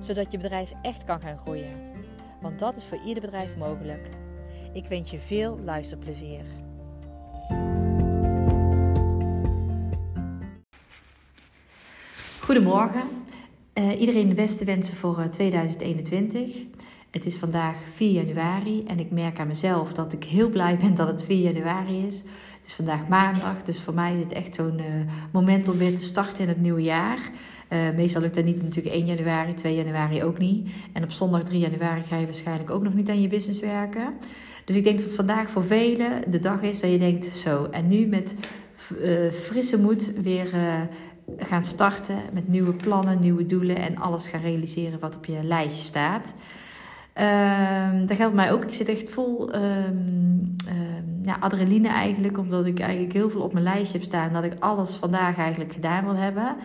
Zodat je bedrijf echt kan gaan groeien. Want dat is voor ieder bedrijf mogelijk. Ik wens je veel luisterplezier. Goedemorgen. Uh, iedereen de beste wensen voor 2021. Het is vandaag 4 januari en ik merk aan mezelf dat ik heel blij ben dat het 4 januari is. Het is vandaag maandag, dus voor mij is het echt zo'n uh, moment om weer te starten in het nieuwe jaar. Uh, meestal lukt dat niet natuurlijk 1 januari, 2 januari ook niet. En op zondag 3 januari ga je waarschijnlijk ook nog niet aan je business werken. Dus ik denk dat vandaag voor velen de dag is dat je denkt zo. En nu met uh, frisse moed weer gaan starten met nieuwe plannen, nieuwe doelen en alles gaan realiseren wat op je lijstje staat. Um, dat geldt mij ook. Ik zit echt vol um, ja, adrenaline eigenlijk, omdat ik eigenlijk heel veel op mijn lijstje heb staan. Dat ik alles vandaag eigenlijk gedaan wil hebben.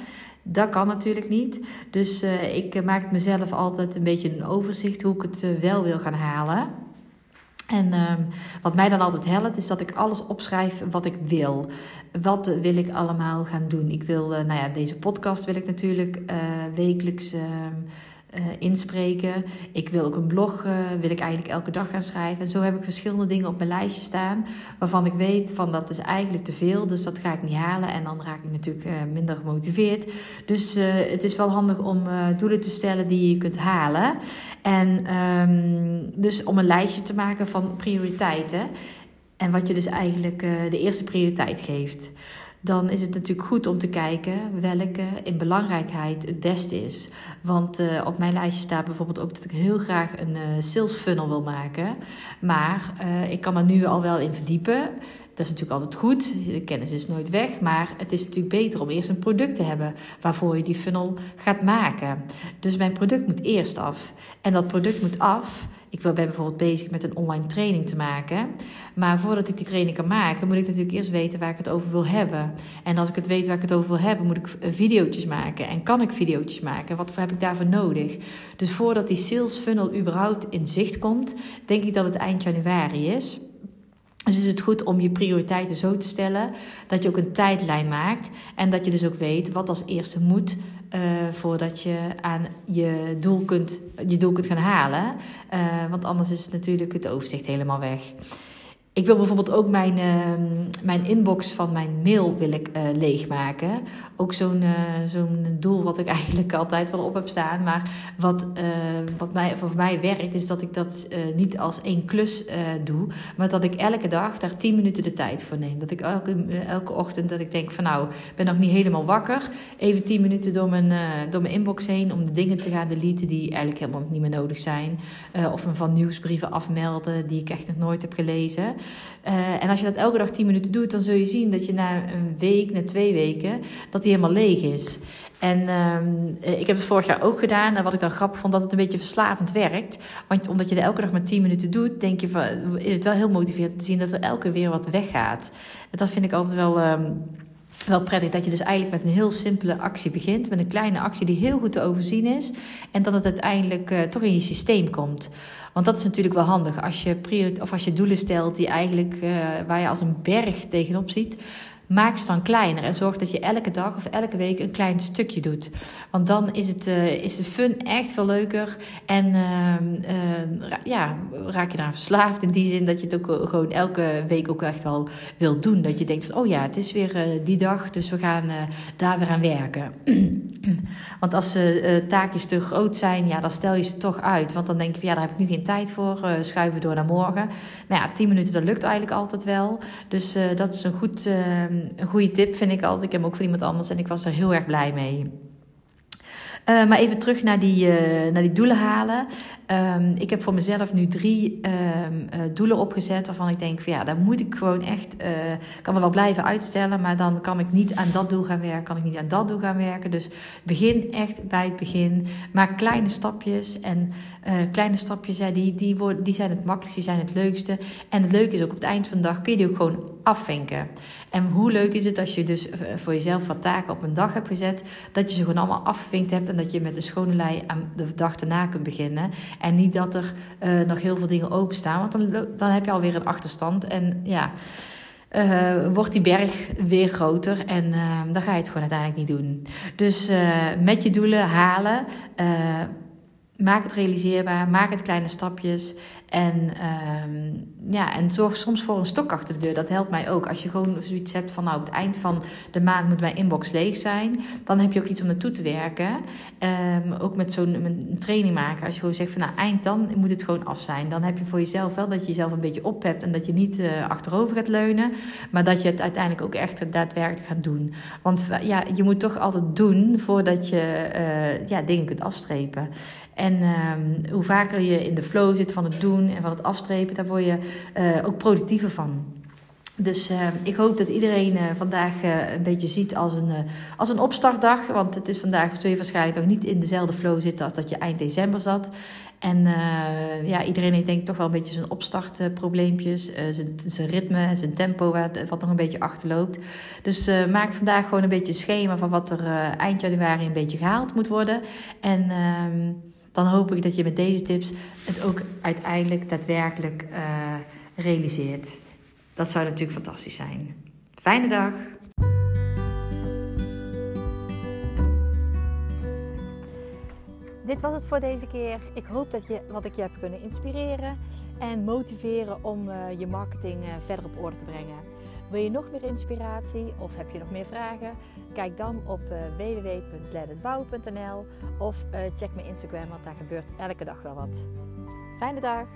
Dat kan natuurlijk niet. Dus uh, ik maak mezelf altijd een beetje een overzicht hoe ik het uh, wel wil gaan halen. En wat mij dan altijd helpt, is dat ik alles opschrijf wat ik wil. Wat wil ik allemaal gaan doen? Ik wil, uh, nou ja, deze podcast wil ik natuurlijk wekelijks uh, inspreken. Ik wil ook een blog, uh, wil ik eigenlijk elke dag gaan schrijven. En zo heb ik verschillende dingen op mijn lijstje staan. Waarvan ik weet van dat is eigenlijk te veel. Dus dat ga ik niet halen. En dan raak ik natuurlijk uh, minder gemotiveerd. Dus het is wel handig om doelen te stellen die je kunt halen. En um, dus om een lijstje te maken van prioriteiten. En wat je dus eigenlijk de eerste prioriteit geeft dan is het natuurlijk goed om te kijken welke in belangrijkheid het beste is. Want uh, op mijn lijstje staat bijvoorbeeld ook dat ik heel graag een uh, sales funnel wil maken. Maar uh, ik kan er nu al wel in verdiepen. Dat is natuurlijk altijd goed. De kennis is nooit weg. Maar het is natuurlijk beter om eerst een product te hebben waarvoor je die funnel gaat maken. Dus mijn product moet eerst af. En dat product moet af. Ik ben bijvoorbeeld bezig met een online training te maken. Maar voordat ik die training kan maken, moet ik natuurlijk eerst weten waar ik het over wil hebben. En als ik het weet waar ik het over wil hebben, moet ik video's maken. En kan ik video's maken? Wat heb ik daarvoor nodig? Dus voordat die sales funnel überhaupt in zicht komt, denk ik dat het eind januari is. Dus is het goed om je prioriteiten zo te stellen dat je ook een tijdlijn maakt en dat je dus ook weet wat als eerste moet uh, voordat je aan je doel kunt, je doel kunt gaan halen. Uh, want anders is natuurlijk het overzicht helemaal weg. Ik wil bijvoorbeeld ook mijn, uh, mijn inbox van mijn mail wil ik, uh, leegmaken. Ook zo'n uh, zo'n doel wat ik eigenlijk altijd wel op heb staan. Maar wat, wat mij, voor mij werkt, is dat ik dat niet als één klus doe. Maar dat ik elke dag daar 10 minuten de tijd voor neem. Dat ik elke, elke ochtend dat ik denk van nou, ik ben nog niet helemaal wakker. Even 10 minuten door mijn, door mijn inbox heen om de dingen te gaan deleten die eigenlijk helemaal niet meer nodig zijn. of me van nieuwsbrieven afmelden die ik echt nog nooit heb gelezen. Uh, en als je dat elke dag 10 minuten doet, dan zul je zien dat je na een week, na twee weken, dat die helemaal leeg is. En uh, ik heb het vorig jaar ook gedaan. En wat ik dan grappig vond, dat het een beetje verslavend werkt. Want omdat je er elke dag maar 10 minuten doet, denk je van, is het wel heel motiverend te zien dat er elke keer weer wat weggaat. En dat vind ik altijd wel. Um, wel prettig dat je dus eigenlijk met een heel simpele actie begint. Met een kleine actie die heel goed te overzien is. En dat het uiteindelijk uh, toch in je systeem komt. Want dat is natuurlijk wel handig als je, of als je doelen stelt die eigenlijk, uh, waar je als een berg tegenop ziet maak ze dan kleiner en zorg dat je elke dag of elke week een klein stukje doet. Want dan is, het, uh, is de fun echt veel leuker en uh, uh, ja, raak je daar verslaafd in die zin dat je het ook gewoon elke week ook echt wel wil doen. Dat je denkt van, oh ja, het is weer die dag, dus we gaan daar weer aan werken. Want als taakjes te groot zijn, ja, dan stel je ze toch uit. Want dan denk je ja, daar heb ik nu geen tijd voor, schuiven door naar morgen. Nou ja, 10 minuten, dat lukt eigenlijk altijd wel. Dus dat is een goed een goede tip vind ik altijd. Ik heb hem ook van iemand anders en ik was er heel erg blij mee. Uh, maar even terug naar die, uh, naar die doelen halen. Um, ik heb voor mezelf nu drie um, uh, doelen opgezet waarvan ik denk ja, daar moet ik gewoon echt, kan er wel blijven uitstellen, maar dan kan ik niet aan dat doel gaan werken, kan ik niet aan dat doel gaan werken. Dus begin echt bij het begin. Maak kleine stapjes en kleine stapjes, die, die, worden, die zijn het makkelijkste, die zijn het leukste. En het leuke is ook op het eind van de dag kun je die ook gewoon afvinken. En hoe leuk is het als je dus voor jezelf wat taken op een dag hebt gezet, dat je ze gewoon allemaal afgevinkt hebt en dat je met een schone lei aan de dag erna kunt beginnen. En niet dat er uh, nog heel veel dingen openstaan, want dan, dan heb je alweer een achterstand. En ja. Uh, wordt die berg weer groter en uh, dan ga je het gewoon uiteindelijk niet doen. Dus met je doelen halen, maak het realiseerbaar, maak het kleine stapjes en, uh, ja, en zorg soms voor een stok achter de deur. Dat helpt mij ook. Als je gewoon zoiets hebt van, nou, op het eind van de maand moet mijn inbox leeg zijn. Dan heb je ook iets om naartoe te werken. Um, ook met zo'n training maken. Als je gewoon zegt van, nou, eind dan moet het gewoon af zijn. Dan heb je voor jezelf wel dat je jezelf een beetje op hebt. En dat je niet uh, achterover gaat leunen. Maar dat je het uiteindelijk ook echt daadwerkelijk gaat doen. Want ja, je moet toch altijd doen voordat je uh, ja, dingen kunt afstrepen. En um, hoe vaker je in de flow zit van het doen en van het afstrepen, daar word je uh, ook productiever van. Dus uh, ik hoop dat iedereen uh, vandaag uh, een beetje ziet als een, als een opstartdag. Want het is vandaag, zul je waarschijnlijk nog niet in dezelfde flow zitten als dat je eind december zat. En ja, iedereen heeft denk ik toch wel een beetje zijn opstartprobleempjes. zijn, zijn ritme en zijn tempo wat, wat nog een beetje achterloopt. Dus maak vandaag gewoon een beetje een schema van wat er eind januari een beetje gehaald moet worden. En ehm, dan hoop ik dat je met deze tips het ook uiteindelijk daadwerkelijk uh, realiseert. Dat zou natuurlijk fantastisch zijn. Fijne dag! Dit was het voor deze keer. Ik hoop dat, je, wat ik je heb kunnen inspireren en motiveren om uh, je marketing uh, verder op orde te brengen. Wil je nog meer inspiratie of heb je nog meer vragen? Kijk dan op uh, www.letitbouwen.nl of uh, check mijn Instagram, want daar gebeurt elke dag wel wat. Fijne dag!